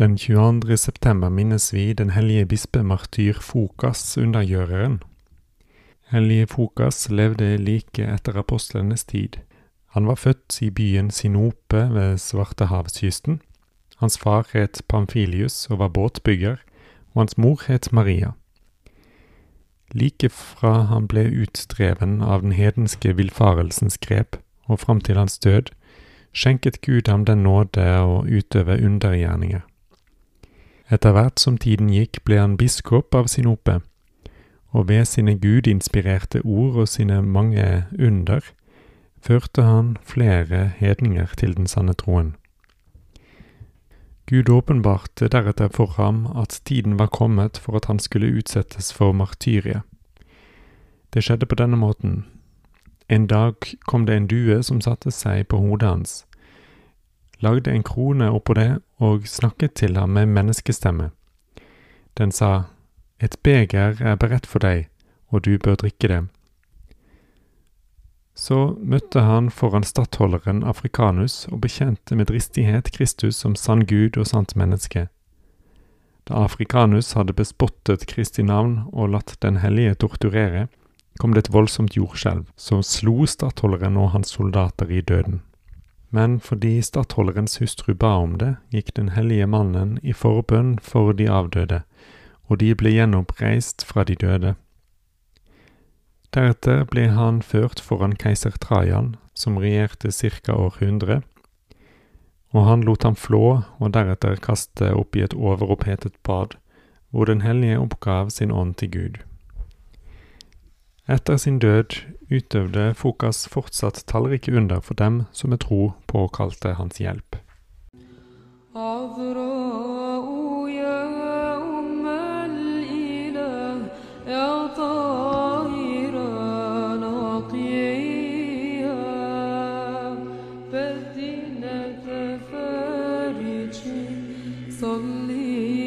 Den 22. september minnes vi den hellige bispemartyr Fokas undergjøreren. Hellige Fokas levde like etter apostlenes tid. Han var født i byen Sinope ved Svartehavskysten. Hans far het Pamfilius og var båtbygger, og hans mor het Maria. Like fra han ble utdreven av den hedenske villfarelsens grep, og fram til hans død, skjenket Gud ham den nåde å utøve undergjerninger. Etter hvert som tiden gikk, ble han biskop av Sinope, og ved sine gudinspirerte ord og sine mange under førte han flere hedninger til den sanne troen. Gud åpenbarte deretter for ham at tiden var kommet for at han skulle utsettes for martyriet. Det skjedde på denne måten. En dag kom det en due som satte seg på hodet hans, lagde en krone oppå det og snakket til ham med menneskestemme. Den sa, Et beger er beredt for deg, og du bør drikke det. Så møtte han foran stattholderen Afrikanus og bekjente med dristighet Kristus som sann Gud og sant menneske. Da Afrikanus hadde bespottet Kristi navn og latt Den hellige torturere, kom det et voldsomt jordskjelv som slo stattholderen og hans soldater i døden. Men fordi stattholderens hustru ba om det, gikk den hellige mannen i forbønn for de avdøde, og de ble gjenoppreist fra de døde. Deretter ble han ført foran keiser Trajan, som regjerte ca. århundre, og han lot ham flå og deretter kaste opp i et overopphetet bad, hvor Den hellige oppgav sin ånd til Gud. Etter sin død utøvde Fokas fortsatt tallrike under for dem som med tro påkalte hans hjelp. عذراء يا أم الإله يا طاهرة نقيها بدينة فارج صلي